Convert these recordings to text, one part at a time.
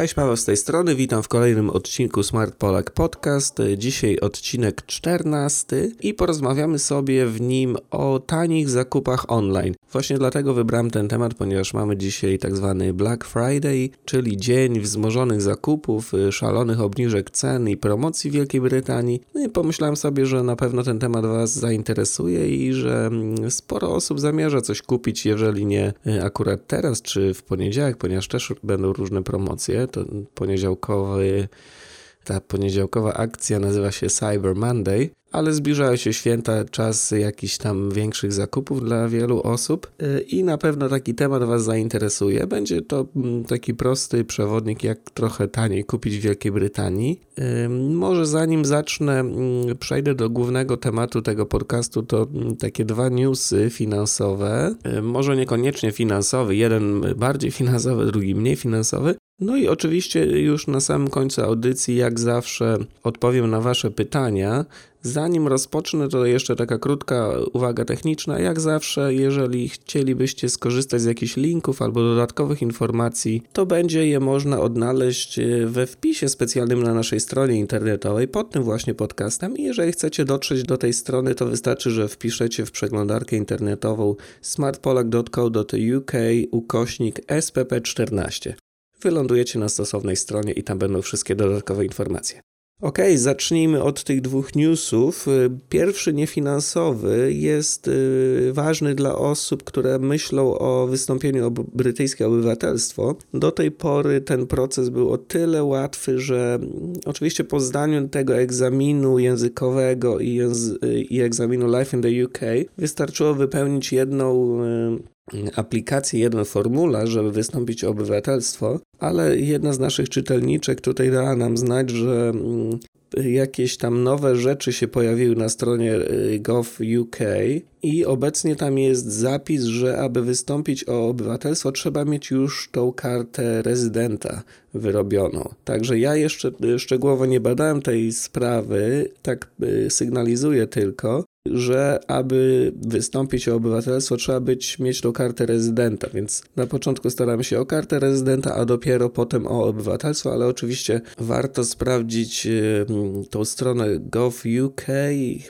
Cześć, Paweł z tej strony, witam w kolejnym odcinku Smart Polak Podcast. Dzisiaj odcinek 14 i porozmawiamy sobie w nim o tanich zakupach online. Właśnie dlatego wybrałem ten temat, ponieważ mamy dzisiaj tak zwany Black Friday, czyli dzień wzmożonych zakupów, szalonych obniżek cen i promocji w Wielkiej Brytanii. No i pomyślałem sobie, że na pewno ten temat Was zainteresuje i że mm, sporo osób zamierza coś kupić, jeżeli nie y, akurat teraz czy w poniedziałek, ponieważ też będą różne promocje to poniedziałkowy, ta poniedziałkowa akcja nazywa się Cyber Monday, ale zbliżają się święta, czas jakichś tam większych zakupów dla wielu osób y, i na pewno taki temat Was zainteresuje. Będzie to mm, taki prosty przewodnik, jak trochę taniej kupić w Wielkiej Brytanii. Y, może zanim zacznę, mm, przejdę do głównego tematu tego podcastu, to mm, takie dwa newsy finansowe. Y, może niekoniecznie finansowy, jeden bardziej finansowy, drugi mniej finansowy, no i oczywiście już na samym końcu audycji, jak zawsze, odpowiem na Wasze pytania. Zanim rozpocznę, to jeszcze taka krótka uwaga techniczna. Jak zawsze, jeżeli chcielibyście skorzystać z jakichś linków albo dodatkowych informacji, to będzie je można odnaleźć e, we wpisie specjalnym na naszej stronie internetowej pod tym właśnie podcastem. I jeżeli chcecie dotrzeć do tej strony, to wystarczy, że wpiszecie w przeglądarkę internetową smartpolak.co.uk ukośnik SPP14 wylądujecie na stosownej stronie i tam będą wszystkie dodatkowe informacje. Ok, zacznijmy od tych dwóch newsów. Pierwszy niefinansowy jest y, ważny dla osób, które myślą o wystąpieniu o brytyjskie obywatelstwo. Do tej pory ten proces był o tyle łatwy, że mm, oczywiście po zdaniu tego egzaminu językowego i, języ i egzaminu Life in the UK wystarczyło wypełnić jedną y, aplikację, jeden formularz, żeby wystąpić o obywatelstwo, ale jedna z naszych czytelniczek tutaj dała nam znać, że mm, jakieś tam nowe rzeczy się pojawiły na stronie y, gov.uk i obecnie tam jest zapis, że aby wystąpić o obywatelstwo trzeba mieć już tą kartę rezydenta wyrobioną. Także ja jeszcze y, szczegółowo nie badałem tej sprawy, tak y, sygnalizuję tylko, że aby wystąpić o obywatelstwo trzeba być, mieć tą kartę rezydenta, więc na początku staramy się o kartę rezydenta, a dopiero potem o obywatelstwo, ale oczywiście warto sprawdzić tą stronę gov.uk.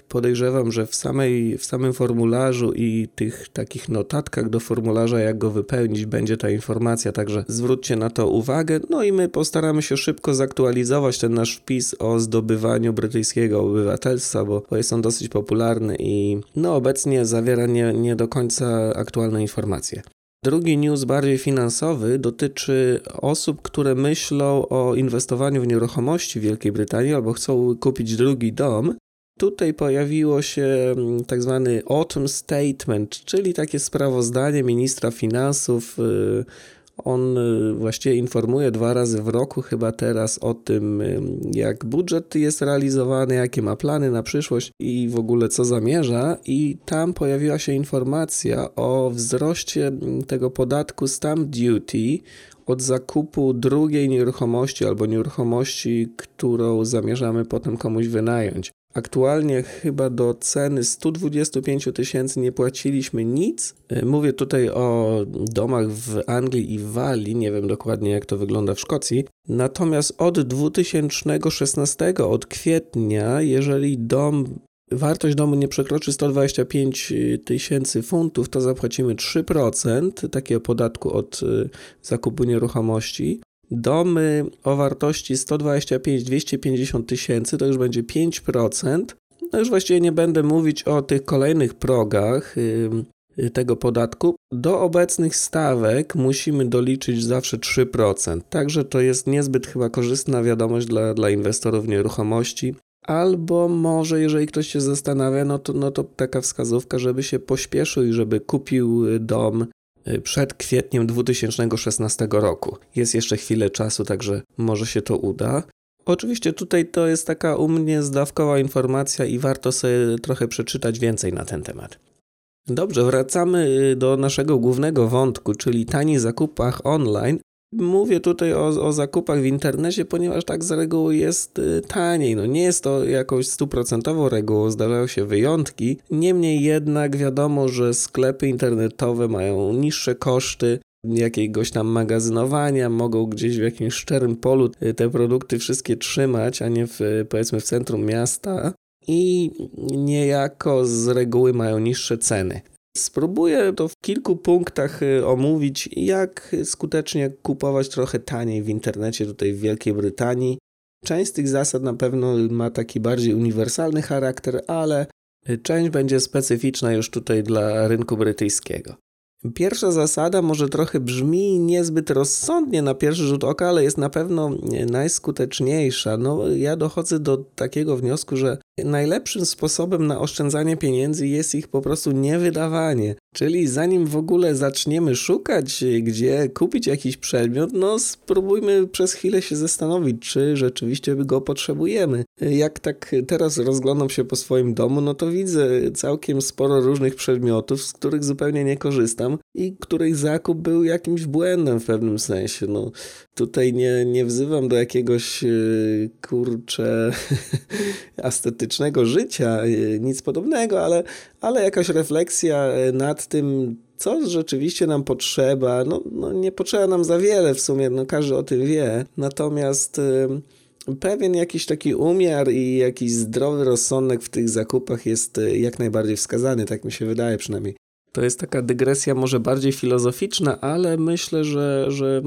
Podejrzewam, że w, samej, w samym formularzu i tych takich notatkach do formularza, jak go wypełnić, będzie ta informacja, także zwróćcie na to uwagę. No i my postaramy się szybko zaktualizować ten nasz wpis o zdobywaniu brytyjskiego obywatelstwa, bo, bo jest on dosyć popularny i no obecnie zawiera nie, nie do końca aktualne informacje. Drugi news, bardziej finansowy, dotyczy osób, które myślą o inwestowaniu w nieruchomości w Wielkiej Brytanii albo chcą kupić drugi dom. Tutaj pojawiło się mm, tak zwany Autumn Statement, czyli takie sprawozdanie ministra finansów y, on y, właściwie informuje dwa razy w roku, chyba teraz, o tym, y, jak budżet jest realizowany, jakie ma plany na przyszłość i w ogóle co zamierza. I tam pojawiła się informacja o wzroście tego podatku stamp duty od zakupu drugiej nieruchomości albo nieruchomości, którą zamierzamy potem komuś wynająć. Aktualnie chyba do ceny 125 tysięcy nie płaciliśmy nic. E, mówię tutaj o domach w Anglii i Walii, nie wiem dokładnie jak to wygląda w Szkocji. Natomiast od 2016, od kwietnia, jeżeli dom wartość domu nie przekroczy 125 tysięcy funtów, to zapłacimy 3% takiego podatku od e, zakupu nieruchomości. Domy o wartości 125-250 tysięcy to już będzie 5%. No już właściwie nie będę mówić o tych kolejnych progach tego podatku. Do obecnych stawek musimy doliczyć zawsze 3%. Także to jest niezbyt chyba korzystna wiadomość dla, dla inwestorów nieruchomości. Albo może, jeżeli ktoś się zastanawia, no to, no to taka wskazówka, żeby się pośpieszył i żeby kupił dom przed kwietniem 2016 roku. Jest jeszcze chwilę czasu, także może się to uda. Oczywiście tutaj to jest taka u mnie zdawkowa informacja i warto sobie trochę przeczytać więcej na ten temat. Dobrze, wracamy y, do naszego głównego wątku, czyli tanich zakupach online. Mówię tutaj o, o, zakupach w internecie, ponieważ tak z reguły jest y, taniej. No nie jest to jakąś stuprocentową regułą, zdarzają się wyjątki. Niemniej jednak wiadomo, że sklepy internetowe mają niższe koszty jakiegoś tam magazynowania, mogą gdzieś w jakimś szczerym polu te produkty wszystkie trzymać, a nie w, powiedzmy w centrum miasta i niejako z reguły mają niższe ceny. Spróbuję to w kilku punktach y, omówić, jak skutecznie kupować trochę taniej w internecie tutaj w Wielkiej Brytanii. Część z tych zasad na pewno ma taki bardziej uniwersalny charakter, ale część będzie specyficzna już tutaj dla rynku brytyjskiego. Pierwsza zasada może trochę brzmi niezbyt rozsądnie na pierwszy rzut oka, ale jest na pewno najskuteczniejsza. No, ja dochodzę do takiego wniosku, że najlepszym sposobem na oszczędzanie pieniędzy jest ich po prostu niewydawanie. Czyli zanim w ogóle zaczniemy szukać, gdzie kupić jakiś przedmiot, no spróbujmy przez chwilę się zastanowić, czy rzeczywiście go potrzebujemy. Jak tak teraz rozglądam się po swoim domu, no to widzę całkiem sporo różnych przedmiotów, z których zupełnie nie korzystam i których zakup był jakimś błędem w pewnym sensie. No, tutaj nie, nie wzywam do jakiegoś yy, kurcze estetycznego życia, yy, nic podobnego, ale, ale jakaś refleksja e, nad tym, co rzeczywiście nam potrzeba. No, no nie potrzeba nam za wiele w sumie, no każdy o tym wie. Natomiast yy, pewien jakiś taki umiar i jakiś zdrowy rozsądek w tych zakupach jest jak najbardziej wskazany, tak mi się wydaje przynajmniej. To jest taka dygresja może bardziej filozoficzna, ale myślę, że, że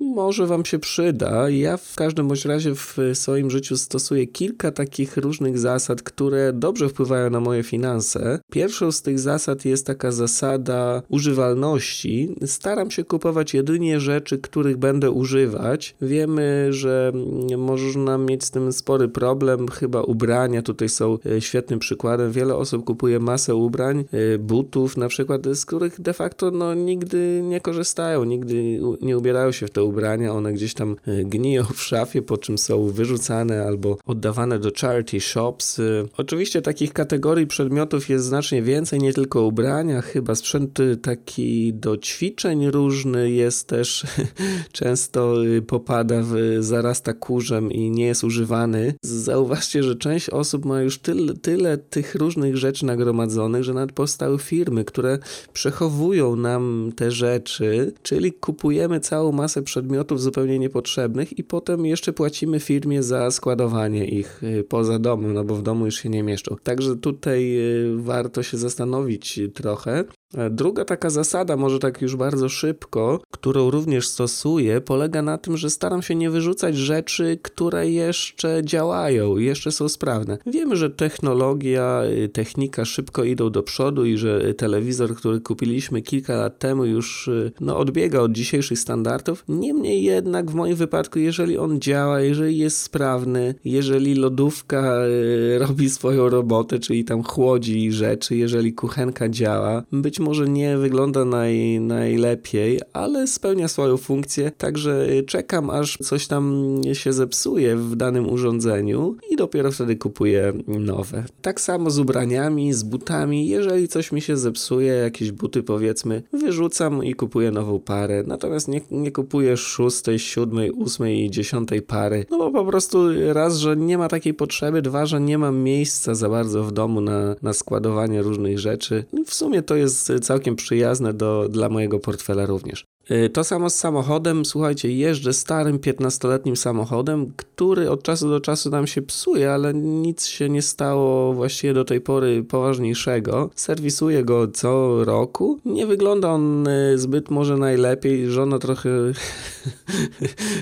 może Wam się przyda. Ja w każdym bądź razie w swoim życiu stosuję kilka takich różnych zasad, które dobrze wpływają na moje finanse. Pierwszą z tych zasad jest taka zasada używalności. Staram się kupować jedynie rzeczy, których będę używać. Wiemy, że można mieć z tym spory problem. Chyba ubrania tutaj są e, świetnym przykładem. Wiele osób kupuje masę ubrań, e, butów na przykład, z których de facto no, nigdy nie korzystają, nigdy nie ubierają się w te ubrania one gdzieś tam e, gniją w szafie, po czym są wyrzucane albo oddawane do charity shops. E, oczywiście takich kategorii przedmiotów jest znacznie więcej, nie tylko ubrania, chyba sprzęt taki do ćwiczeń różny jest też często e, popada w zarasta kurzem i nie jest używany. Zauważcie, że część osób ma już tyle, tyle tych różnych rzeczy nagromadzonych, że nawet powstały firmy, które przechowują nam te rzeczy, czyli kupujemy całą masę przedmiotów zupełnie niepotrzebnych i potem jeszcze płacimy firmie za składowanie ich y, poza domem, no bo w domu już się nie mieszczą. Także tutaj y, warto się zastanowić trochę. Druga taka zasada, może tak już bardzo szybko, którą również stosuję, polega na tym, że staram się nie wyrzucać rzeczy, które jeszcze działają, jeszcze są sprawne. Wiemy, że technologia, y, technika szybko idą do przodu i że telewizor, który kupiliśmy kilka lat temu, już no, odbiega od dzisiejszych standardów. Niemniej jednak w moim wypadku, jeżeli on działa, jeżeli jest sprawny, jeżeli lodówka y, robi swoją robotę, czyli tam chłodzi rzeczy, jeżeli kuchenka działa, być może nie wygląda naj, najlepiej, ale spełnia swoją funkcję, także czekam aż coś tam się zepsuje w danym urządzeniu i dopiero wtedy kupuję nowe. Tak samo z ubraniami, z butami, jeżeli coś mi się zepsuje, jakieś buty powiedzmy, wyrzucam i kupuję nową parę, natomiast nie, nie kupuję szóstej, siódmej, ósmej i dziesiątej pary. No bo po prostu raz, że nie ma takiej potrzeby, dwa, że nie mam miejsca za bardzo w domu na, na składowanie różnych rzeczy. W sumie to jest całkiem przyjazne do, dla mojego portfela również. Y, to samo z samochodem. Słuchajcie, jeżdżę starym 15-letnim samochodem, który od czasu do czasu nam się psuje, ale nic się nie stało właściwie do tej pory poważniejszego. Serwisuję go co roku. Nie wygląda on y, zbyt może najlepiej. Żona trochę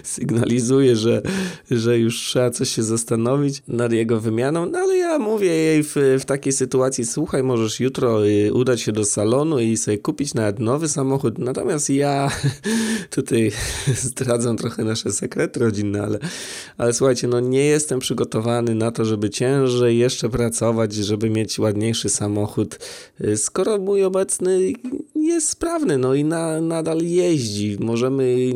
sygnalizuje, że, że już trzeba coś się zastanowić nad jego wymianą, no ale ja mówię jej w, w takiej sytuacji, słuchaj, możesz jutro y, udać się do salonu i sobie kupić nawet nowy samochód, natomiast ja tutaj zdradzam trochę nasze sekrety rodzinne, ale, ale słuchajcie, no nie jestem przygotowany na to, żeby ciężej jeszcze pracować, żeby mieć ładniejszy samochód, y, skoro mój obecny jest sprawny, no i na, nadal jeździ, możemy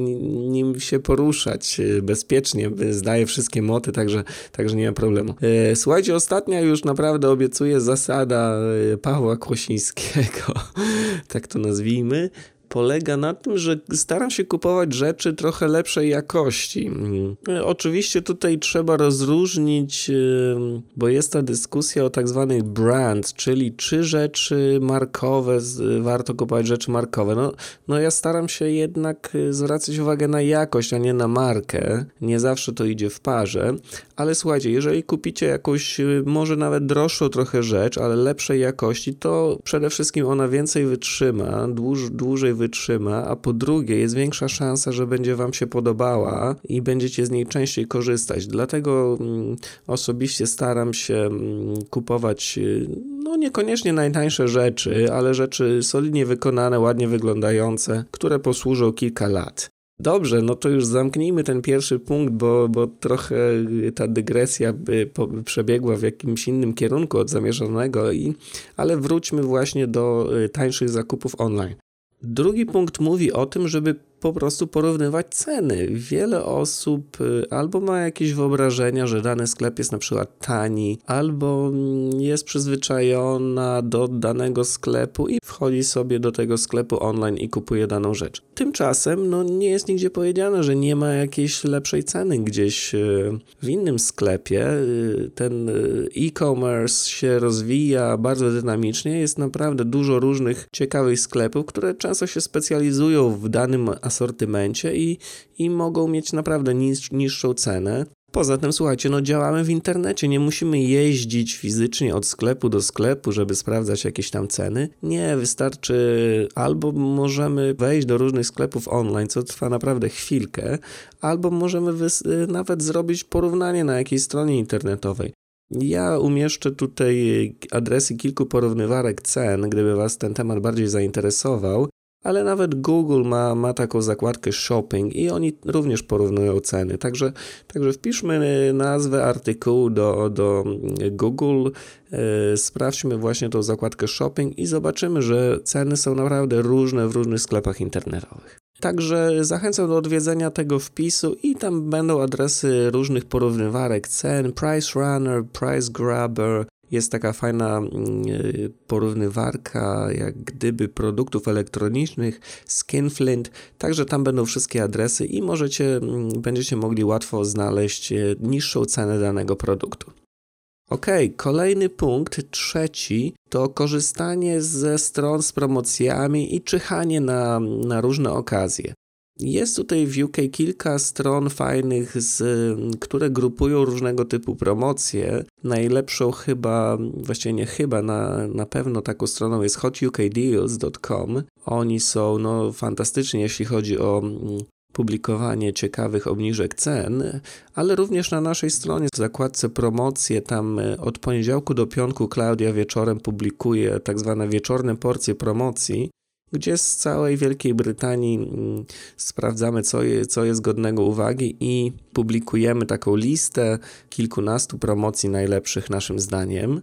nim się poruszać y, bezpiecznie, zdaje wszystkie moty, także, także nie ma problemu. Y, słuchajcie, ostatnia już naprawdę obiecuję zasada Pawła Kłosińskiego, tak to nazwijmy, polega na tym, że staram się kupować rzeczy trochę lepszej jakości. Oczywiście tutaj trzeba rozróżnić, bo jest ta dyskusja o tak zwanych brand, czyli czy rzeczy markowe, warto kupować rzeczy markowe. No, no ja staram się jednak y, zwracać uwagę na jakość, a nie na markę. Nie zawsze to idzie w parze, ale słuchajcie, jeżeli kupicie jakąś y, może nawet droższą trochę rzecz, ale lepszej jakości, to przede wszystkim ona więcej wytrzyma, dłuż, dłużej wytrzyma, a po drugie jest większa szansa, że będzie Wam się podobała i będziecie z niej częściej korzystać. Dlatego mm, osobiście staram się mm, kupować y, no niekoniecznie najtańsze rzeczy, ale rzeczy solidnie wykonane, ładnie wyglądające, które posłużą kilka lat. Dobrze, no to już zamknijmy ten pierwszy punkt, bo, bo trochę ta dygresja by przebiegła w jakimś innym kierunku od zamierzonego, i, ale wróćmy właśnie do y, tańszych zakupów online. Drugi punkt mówi o tym, żeby po prostu porównywać ceny. Wiele osób y, albo ma jakieś wyobrażenia, że dany sklep jest na przykład tani, albo mm, jest przyzwyczajona do danego sklepu i wchodzi sobie do tego sklepu online i kupuje daną rzecz. Tymczasem no, nie jest nigdzie powiedziane, że nie ma jakiejś lepszej ceny gdzieś y, w innym sklepie. Y, ten e-commerce się rozwija bardzo dynamicznie, jest naprawdę dużo różnych ciekawych sklepów, które często się specjalizują w danym asortymencie i, i mogą mieć naprawdę niż, niższą cenę. Poza tym, słuchajcie, no działamy w internecie, nie musimy jeździć fizycznie od sklepu do sklepu, żeby sprawdzać jakieś tam ceny. Nie, wystarczy albo możemy wejść do różnych sklepów online, co trwa naprawdę chwilkę, albo możemy nawet zrobić porównanie na jakiejś stronie internetowej. Ja umieszczę tutaj adresy kilku porównywarek cen, gdyby Was ten temat bardziej zainteresował ale nawet Google ma, ma taką zakładkę shopping i oni również porównują ceny. Także, także wpiszmy nazwę artykułu do, do Google, yy, sprawdźmy właśnie tą zakładkę shopping i zobaczymy, że ceny są naprawdę różne w różnych sklepach internetowych. Także zachęcam do odwiedzenia tego wpisu i tam będą adresy różnych porównywarek cen, Price Runner, Price Grabber, jest taka fajna mm, e, porównywarka, jak gdyby produktów elektronicznych, Skinflint, także tam będą wszystkie adresy i możecie, mm, będziecie mogli łatwo znaleźć e, niższą cenę danego produktu. Ok, kolejny punkt, trzeci, to korzystanie ze stron z promocjami i czyhanie na, na różne okazje. Jest tutaj w UK kilka stron fajnych, z, które grupują różnego typu promocje. Najlepszą chyba, właściwie nie chyba, na, na pewno taką stroną jest hotukdeals.com. Oni są no, fantastyczni, jeśli chodzi o mm, publikowanie ciekawych obniżek cen, ale również na naszej stronie w zakładce promocje tam e, od poniedziałku do piątku Klaudia wieczorem publikuje tak zwane wieczorne porcje promocji gdzie z całej Wielkiej Brytanii mm, sprawdzamy, co, je, co jest godnego uwagi i publikujemy taką listę kilkunastu promocji najlepszych naszym zdaniem,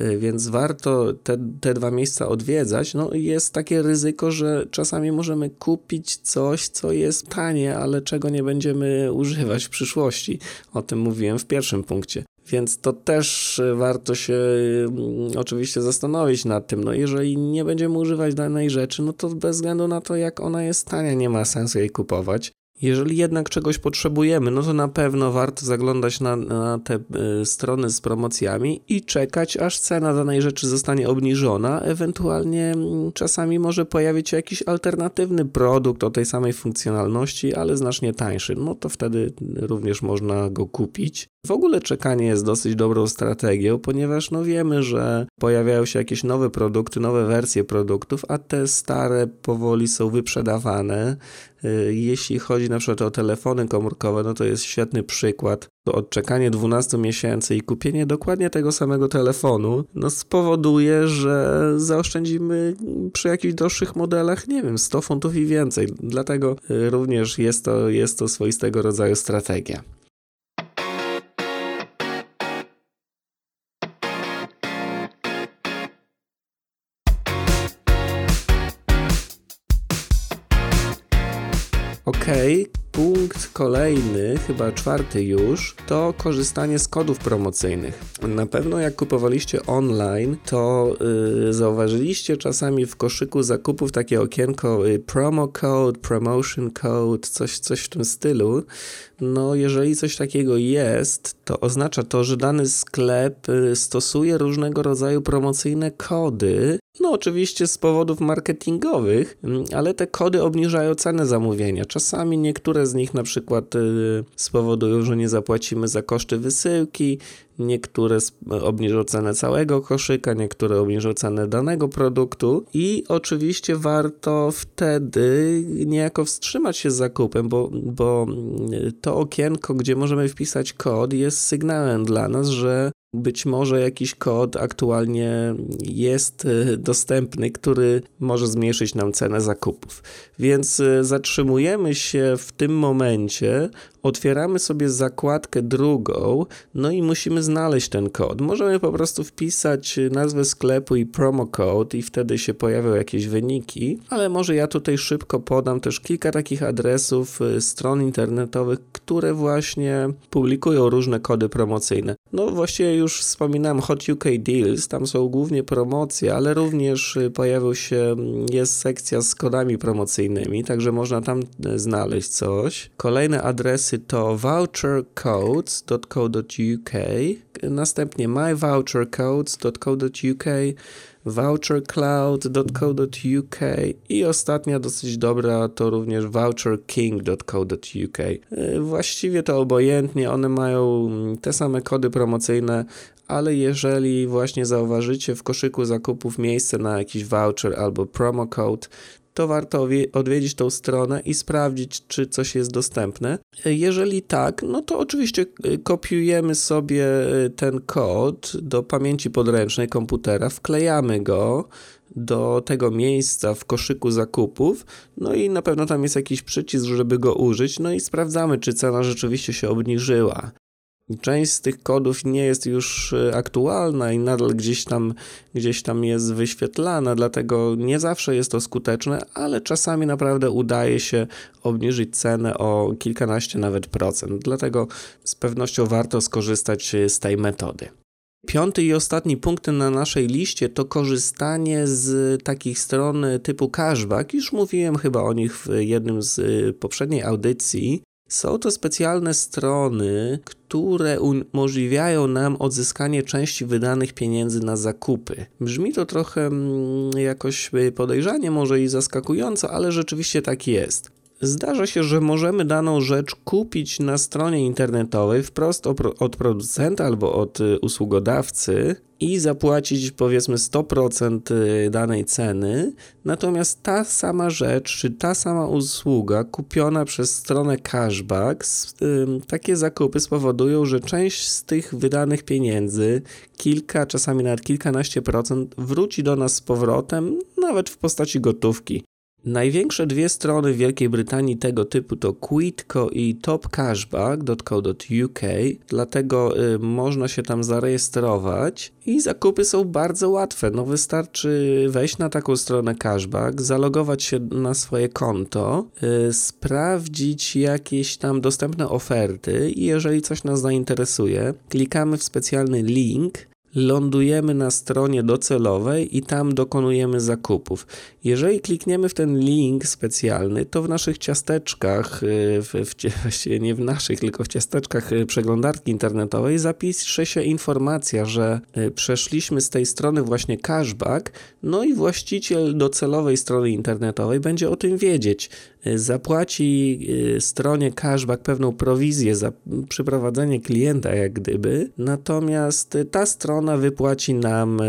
y, więc warto te, te dwa miejsca odwiedzać. No jest takie ryzyko, że czasami możemy kupić coś, co jest tanie, ale czego nie będziemy używać w przyszłości. O tym mówiłem w pierwszym punkcie. Więc to też e, warto się mm, oczywiście zastanowić nad tym. No jeżeli nie będziemy używać danej rzeczy, no to bez względu na to, jak ona jest tania, nie ma sensu jej kupować. Jeżeli jednak czegoś potrzebujemy, no to na pewno warto zaglądać na, na, te y, strony z promocjami i czekać, aż cena danej rzeczy zostanie obniżona. Ewentualnie y, czasami może pojawić się jakiś alternatywny produkt o tej samej funkcjonalności, ale znacznie tańszy. No to wtedy również można go kupić. W ogóle czekanie jest dosyć dobrą strategią, ponieważ no wiemy, że pojawiają się jakieś nowe produkty, nowe wersje produktów, a te stare powoli są wyprzedawane. Y, jeśli chodzi na przykład o telefony komórkowe, no to jest świetny przykład. Odczekanie 12 miesięcy i kupienie dokładnie tego samego telefonu no spowoduje, że zaoszczędzimy przy jakichś droższych modelach, nie wiem, 100 funtów i więcej. Dlatego y, również jest to, jest to swoistego rodzaju strategia. Ok, punkt kolejny, chyba czwarty już, to korzystanie z kodów promocyjnych. Na pewno jak kupowaliście online, to yy, zauważyliście czasami w koszyku zakupów takie okienko yy, promo code, promotion code, coś, coś w tym stylu. No, jeżeli coś takiego jest, to oznacza to, że dany sklep y, stosuje różnego rodzaju promocyjne kody. No, oczywiście z powodów marketingowych, mm, ale te kody obniżają cenę zamówienia. Czasami niektóre z nich na przykład y, spowodują, że nie zapłacimy za koszty wysyłki, niektóre obniżą cenę całego koszyka, niektóre obniżą cenę danego produktu. I oczywiście warto wtedy niejako wstrzymać się z zakupem, bo, bo to okienko, gdzie możemy wpisać kod jest sygnałem dla nas, że być może jakiś kod aktualnie jest e, dostępny, który może zmniejszyć nam cenę zakupów. Więc e, zatrzymujemy się w tym momencie, otwieramy sobie zakładkę drugą, no i musimy znaleźć ten kod. Możemy po prostu wpisać nazwę sklepu i promo code i wtedy się pojawią jakieś wyniki, ale może ja tutaj szybko podam też kilka takich adresów y, stron internetowych, które właśnie publikują różne kody promocyjne. No właściwie już wspominałem Hot UK Deals, tam są głównie promocje, ale również y, pojawił się, mm, jest sekcja z kodami promocyjnymi, także można tam y, znaleźć coś. Kolejne adresy adresy to vouchercodes.co.uk, następnie myvouchercodes.co.uk, vouchercloud.co.uk i ostatnia dosyć dobra to również voucherking.co.uk. Właściwie to obojętnie, one mają te same kody promocyjne, ale jeżeli właśnie zauważycie w koszyku zakupów miejsce na jakiś voucher albo promo code, to warto odwiedzić tą stronę i sprawdzić, czy coś jest dostępne. Jeżeli tak, no to oczywiście y, kopiujemy sobie y, ten kod do pamięci podręcznej komputera, wklejamy go do tego miejsca w koszyku zakupów, no i na pewno tam jest jakiś przycisk, żeby go użyć, no i sprawdzamy, czy cena rzeczywiście się obniżyła. Część z tych kodów nie jest już y, aktualna i nadal gdzieś tam, gdzieś tam jest wyświetlana, dlatego nie zawsze jest to skuteczne, ale czasami naprawdę udaje się obniżyć cenę o kilkanaście nawet procent. Dlatego z pewnością warto skorzystać y, z tej metody. Piąty i ostatni punkt na naszej liście to korzystanie z takich stron typu cashback. Już mówiłem chyba o nich w jednym z y, poprzedniej audycji. Są to specjalne strony, które umożliwiają nam odzyskanie części wydanych pieniędzy na zakupy. Brzmi to trochę mm, jakoś podejrzanie, może i zaskakująco, ale rzeczywiście tak jest. Zdarza się, że możemy daną rzecz kupić na stronie internetowej wprost od producenta albo od y, usługodawcy i zapłacić powiedzmy 100% y, danej ceny, natomiast ta sama rzecz czy ta sama usługa kupiona przez stronę cashback, takie zakupy spowodują, że część z tych wydanych pieniędzy, kilka, czasami nawet kilkanaście procent, wróci do nas z powrotem, nawet w postaci gotówki. Największe dwie strony w Wielkiej Brytanii tego typu to Quidco i topcashback.co.uk, dlatego y, można się tam zarejestrować i zakupy są bardzo łatwe. No wystarczy wejść na taką stronę cashback, zalogować się na swoje konto, y, sprawdzić jakieś tam dostępne oferty i jeżeli coś nas zainteresuje, klikamy w specjalny link lądujemy na stronie docelowej i tam dokonujemy zakupów. Jeżeli klikniemy w ten link specjalny, to w naszych ciasteczkach, y, w, właściwie nie w naszych, tylko w ciasteczkach y, przeglądarki internetowej zapisze się informacja, że y, przeszliśmy z tej strony właśnie cashback, no i właściciel docelowej strony internetowej będzie o tym wiedzieć. Zapłaci stronie cashback pewną prowizję za przyprowadzenie klienta, jak gdyby, natomiast ta strona ona wypłaci nam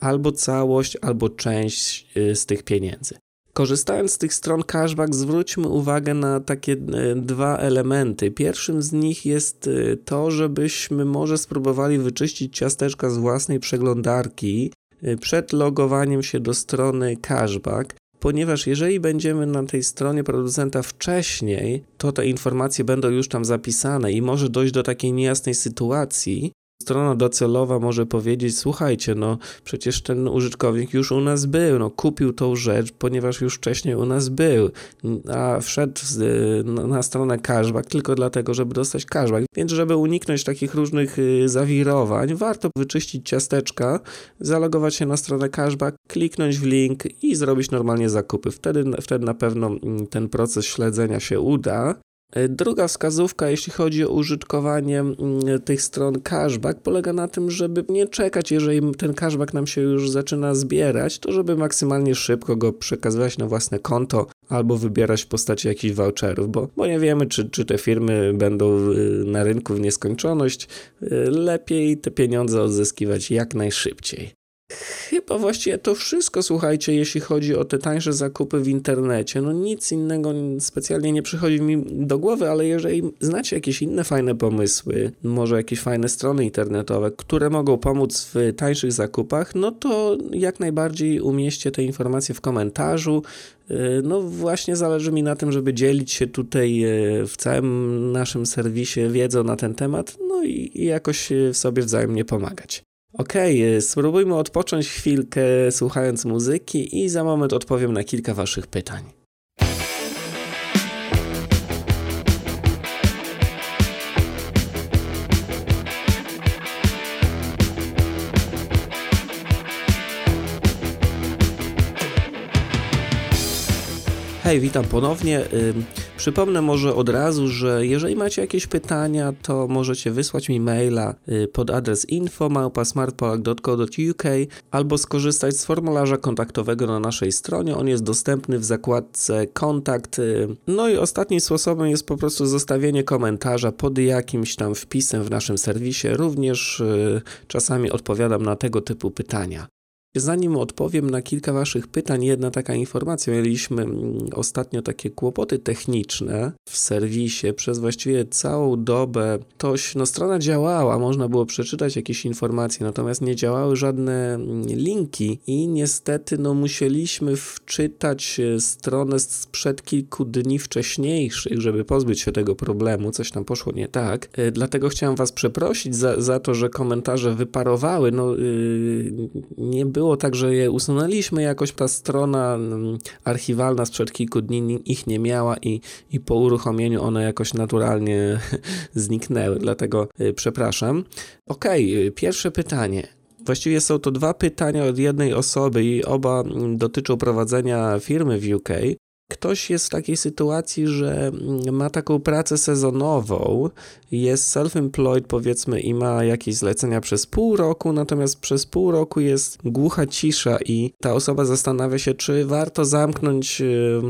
albo całość, albo część z tych pieniędzy. Korzystając z tych stron cashback, zwróćmy uwagę na takie dwa elementy. Pierwszym z nich jest to, żebyśmy może spróbowali wyczyścić ciasteczka z własnej przeglądarki przed logowaniem się do strony cashback, ponieważ jeżeli będziemy na tej stronie producenta wcześniej, to te informacje będą już tam zapisane i może dojść do takiej niejasnej sytuacji, strona docelowa może powiedzieć: Słuchajcie, no przecież ten użytkownik już u nas był, no kupił tą rzecz, ponieważ już wcześniej u nas był, a wszedł na stronę cashback tylko dlatego, żeby dostać cashback. Więc, żeby uniknąć takich różnych y, zawirowań, warto wyczyścić ciasteczka, zalogować się na stronę cashback, kliknąć w link i zrobić normalnie zakupy. Wtedy, wtedy na pewno mm, ten proces śledzenia się uda. E, druga wskazówka, jeśli chodzi o użytkowanie mm, tych stron cashback, polega na tym, żeby nie czekać, jeżeli ten cashback nam się już zaczyna zbierać, to żeby maksymalnie szybko go przekazywać na własne konto albo wybierać w postaci jakichś voucherów, bo, bo nie wiemy, czy, czy te firmy będą na rynku w nieskończoność. Y, lepiej te pieniądze odzyskiwać jak najszybciej. Chyba właściwie to wszystko, słuchajcie, jeśli chodzi o te tańsze zakupy w internecie. No nic innego specjalnie nie przychodzi mi do głowy, ale jeżeli znacie jakieś inne fajne pomysły, może jakieś fajne strony internetowe, które mogą pomóc w tańszych zakupach, no to jak najbardziej umieście te informacje w komentarzu. Y, no właśnie zależy mi na tym, żeby dzielić się tutaj y, w całym naszym serwisie wiedzą na ten temat, no i jakoś y, sobie wzajemnie pomagać. Okej, okay, spróbujmy odpocząć chwilkę słuchając muzyki i za moment odpowiem na kilka Waszych pytań. Hej, witam ponownie. Przypomnę może od razu, że jeżeli macie jakieś pytania, to możecie wysłać mi maila y, pod adres info.smartpolak.co.uk albo skorzystać z formularza kontaktowego na naszej stronie. On jest dostępny w zakładce kontakt. Y, no i ostatnim sposobem jest po prostu zostawienie komentarza pod jakimś tam wpisem w naszym serwisie. Również y, czasami odpowiadam na tego typu pytania. Zanim odpowiem na kilka Waszych pytań, jedna taka informacja. Mieliśmy mm, ostatnio takie kłopoty techniczne w serwisie przez właściwie całą dobę. Toś, no strona działała, można było przeczytać jakieś informacje, natomiast nie działały żadne mm, linki i niestety no musieliśmy wczytać e, stronę sprzed kilku dni wcześniejszych, żeby pozbyć się tego problemu. Coś tam poszło nie tak. E, dlatego chciałem Was przeprosić za, za to, że komentarze wyparowały. No yy, nie było było tak, że je usunęliśmy jakoś, ta strona mm, archiwalna sprzed kilku dni ich nie miała i, i po uruchomieniu one jakoś naturalnie zniknęły, dlatego y, przepraszam. Okej, okay, pierwsze pytanie. Właściwie są to dwa pytania od jednej osoby i oba mm, dotyczą prowadzenia firmy w UK ktoś jest w takiej sytuacji, że mm, ma taką pracę sezonową, jest self-employed powiedzmy i ma jakieś zlecenia przez pół roku, natomiast przez pół roku jest głucha cisza i ta osoba zastanawia się, czy warto zamknąć y,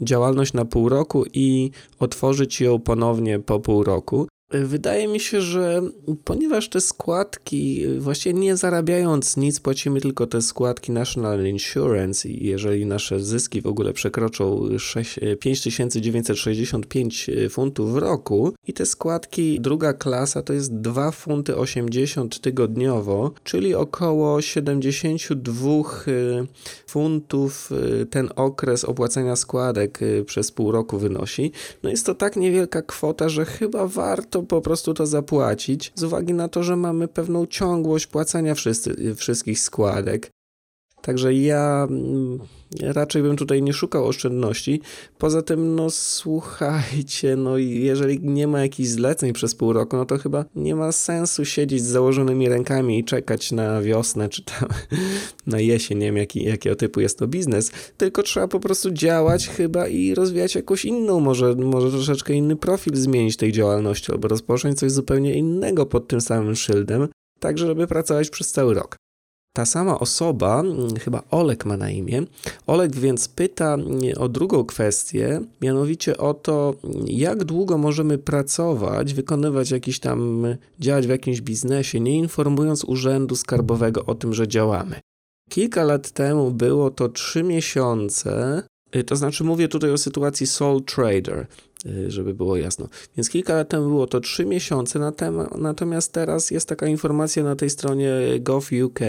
działalność na pół roku i otworzyć ją ponownie po pół roku. Wydaje mi się, że ponieważ te składki, właściwie nie zarabiając nic, płacimy tylko te składki National Insurance i jeżeli nasze zyski w ogóle przekroczą 6, 5965 funtów w roku i te składki druga klasa to jest 2 funty 80 tygodniowo, czyli około 72 y, funtów y, ten okres opłacenia składek przez pół roku wynosi. No jest to tak niewielka kwota, że chyba warto po prostu to zapłacić, z uwagi na to, że mamy pewną ciągłość płacenia wszyscy, wszystkich składek. Także ja mm, raczej bym tutaj nie szukał oszczędności. Poza tym, no słuchajcie, no jeżeli nie ma jakichś zleceń przez pół roku, no to chyba nie ma sensu siedzieć z założonymi rękami i czekać na wiosnę, czy tam na jesień, nie wiem jaki, jakiego typu jest to biznes, tylko trzeba po prostu działać chyba i rozwijać jakąś inną, może, może troszeczkę inny profil zmienić tej działalności, albo rozpocząć coś zupełnie innego pod tym samym szyldem, tak żeby pracować przez cały rok ta sama osoba, mm, chyba Olek ma na imię, Olek więc pyta mm, o drugą kwestię, mianowicie o to, jak długo możemy pracować, wykonywać jakiś tam, działać w jakimś biznesie, nie informując urzędu skarbowego o tym, że działamy. Kilka lat temu było to 3 miesiące, y, to znaczy mówię tutaj o sytuacji sole trader, y, żeby było jasno. Więc kilka lat temu było to 3 miesiące, natomiast teraz jest taka informacja na tej stronie gov.uk,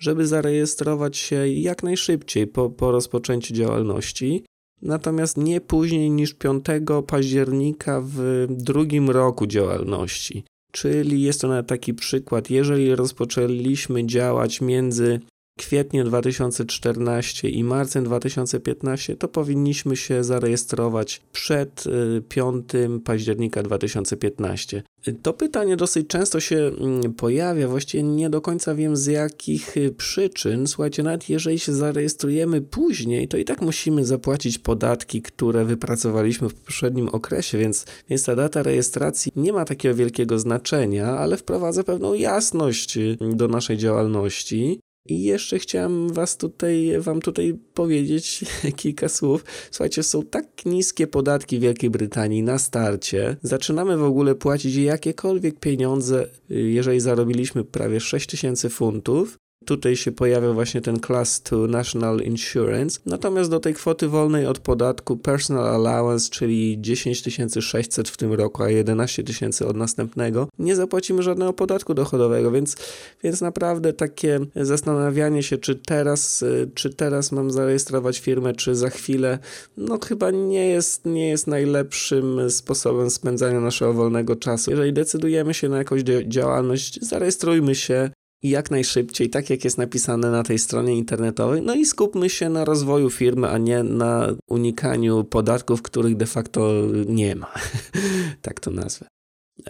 żeby zarejestrować się jak najszybciej po, po rozpoczęciu działalności, natomiast nie później niż 5 października w drugim roku działalności. Czyli jest to nawet taki przykład, jeżeli rozpoczęliśmy działać między kwietniem 2014 i marcem 2015, to powinniśmy się zarejestrować przed 5 y, października 2015. To pytanie dosyć często się mm, pojawia, właściwie nie do końca wiem z jakich y, przyczyn. Słuchajcie, nawet jeżeli się zarejestrujemy później, to i tak musimy zapłacić podatki, które wypracowaliśmy w poprzednim okresie, więc, więc ta data rejestracji nie ma takiego wielkiego znaczenia, ale wprowadza pewną jasność y, do naszej działalności. I jeszcze chciałem was tutaj, wam tutaj powiedzieć kilka słów. Słuchajcie, są tak niskie podatki w Wielkiej Brytanii na starcie. Zaczynamy w ogóle płacić jakiekolwiek pieniądze, y, jeżeli zarobiliśmy prawie 6000 funtów, Tutaj się pojawia właśnie ten Class 2 National Insurance. Natomiast do tej kwoty wolnej od podatku Personal Allowance, czyli 10 600 w tym roku, a 11 tysięcy od następnego, nie zapłacimy żadnego podatku dochodowego, więc, więc naprawdę takie zastanawianie się, czy teraz, czy teraz mam zarejestrować firmę, czy za chwilę, no chyba nie jest, nie jest najlepszym sposobem spędzania naszego wolnego czasu. Jeżeli decydujemy się na jakąś działalność, zarejestrujmy się, i jak najszybciej, tak jak jest napisane na tej stronie internetowej. No i skupmy się na rozwoju firmy, a nie na unikaniu podatków, których de facto nie ma. tak to nazwę.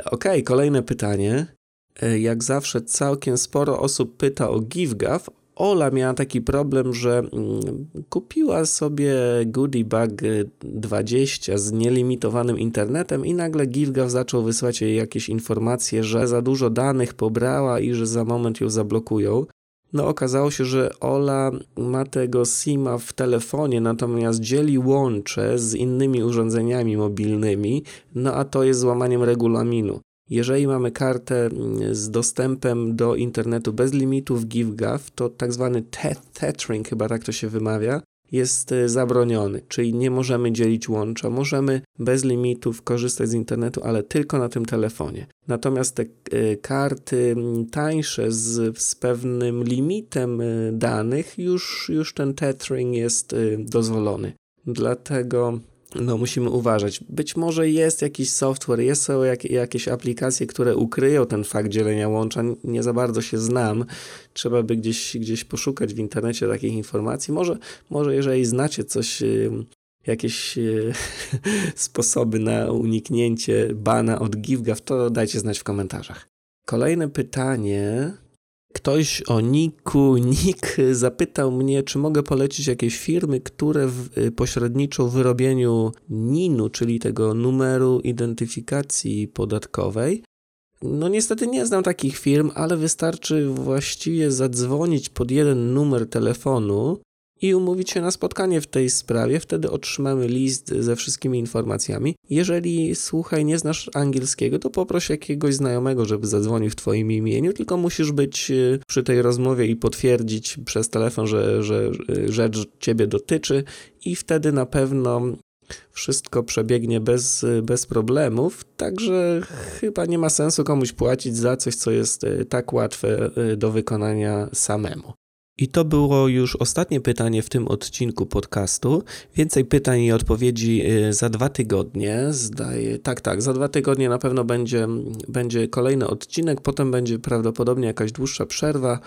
Ok, kolejne pytanie. E, jak zawsze całkiem sporo osób pyta o GiveGav, Ola miała taki problem, że mm, kupiła sobie Goodie Bag 20 z nielimitowanym internetem i nagle GiveGav zaczął wysyłać jej jakieś informacje, że za dużo danych pobrała i że za moment ją zablokują. No okazało się, że Ola ma tego SIMa w telefonie, natomiast dzieli łącze z innymi urządzeniami mobilnymi, no a to jest złamaniem regulaminu. Jeżeli mamy kartę mm, z dostępem do internetu bez limitów GiveGav, to tak zwany tethering, chyba tak to się wymawia, jest e, zabroniony, czyli nie możemy dzielić łącza. Możemy bez limitów korzystać z internetu, ale tylko na tym telefonie. Natomiast te e, karty mm, tańsze z, z pewnym limitem e, danych, już, już ten tethering jest dozwolony. Dlatego no musimy uważać. Być może jest jakiś software, jest są jak, jakieś aplikacje, które ukryją ten fakt dzielenia łącza. Nie za bardzo się znam. Trzeba by gdzieś, gdzieś poszukać w internecie takich informacji. Może, może jeżeli znacie coś, jakieś sposoby na uniknięcie bana od GiveGav, to dajcie znać w komentarzach. Kolejne pytanie Ktoś o Niku, Nick zapytał mnie, czy mogę polecić jakieś firmy, które w, y, pośredniczą w wyrobieniu NIN-u, czyli tego numeru identyfikacji podatkowej. No niestety nie znam takich firm, ale wystarczy właściwie zadzwonić pod jeden numer telefonu i umówić się na spotkanie w tej sprawie. Wtedy otrzymamy list ze wszystkimi informacjami. Jeżeli, słuchaj, nie znasz angielskiego, to poproś jakiegoś znajomego, żeby zadzwonił w Twoim imieniu, tylko musisz być e, przy tej rozmowie i potwierdzić przez telefon, że, że rzecz Ciebie dotyczy, i wtedy na pewno wszystko przebiegnie bez, bez problemów, także chyba nie ma sensu komuś płacić za coś, co jest tak łatwe do wykonania samemu. I to było już ostatnie pytanie w tym odcinku podcastu. Więcej pytań i odpowiedzi y, za dwa tygodnie. Zdaje, tak, tak, za dwa tygodnie na pewno będzie, będzie kolejny odcinek, potem będzie prawdopodobnie jakaś dłuższa przerwa,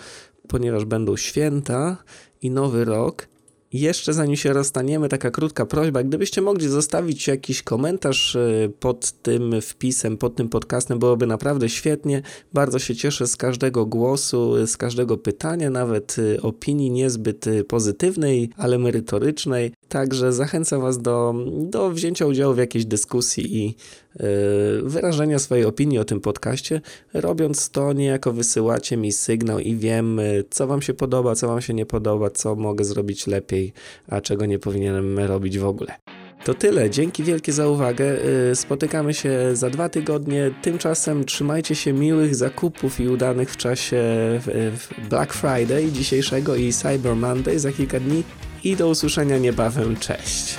ponieważ będą święta i nowy rok. Jeszcze zanim się rozstaniemy, taka krótka prośba, gdybyście mogli zostawić jakiś komentarz e, pod tym wpisem, pod tym podcastem, byłoby naprawdę świetnie. Bardzo się cieszę z każdego głosu, z każdego pytania, nawet e, opinii niezbyt e, pozytywnej, ale merytorycznej. Także zachęcam Was do, do wzięcia udziału w jakiejś dyskusji i yy, wyrażenia swojej opinii o tym podcaście. Robiąc to, niejako wysyłacie mi sygnał i wiem, co Wam się podoba, co Wam się nie podoba, co mogę zrobić lepiej, a czego nie powinienem robić w ogóle. To tyle. Dzięki wielkie za uwagę. Spotykamy się za dwa tygodnie. Tymczasem trzymajcie się miłych zakupów i udanych w czasie Black Friday dzisiejszego i Cyber Monday za kilka dni i do usłyszenia niebawem. Cześć!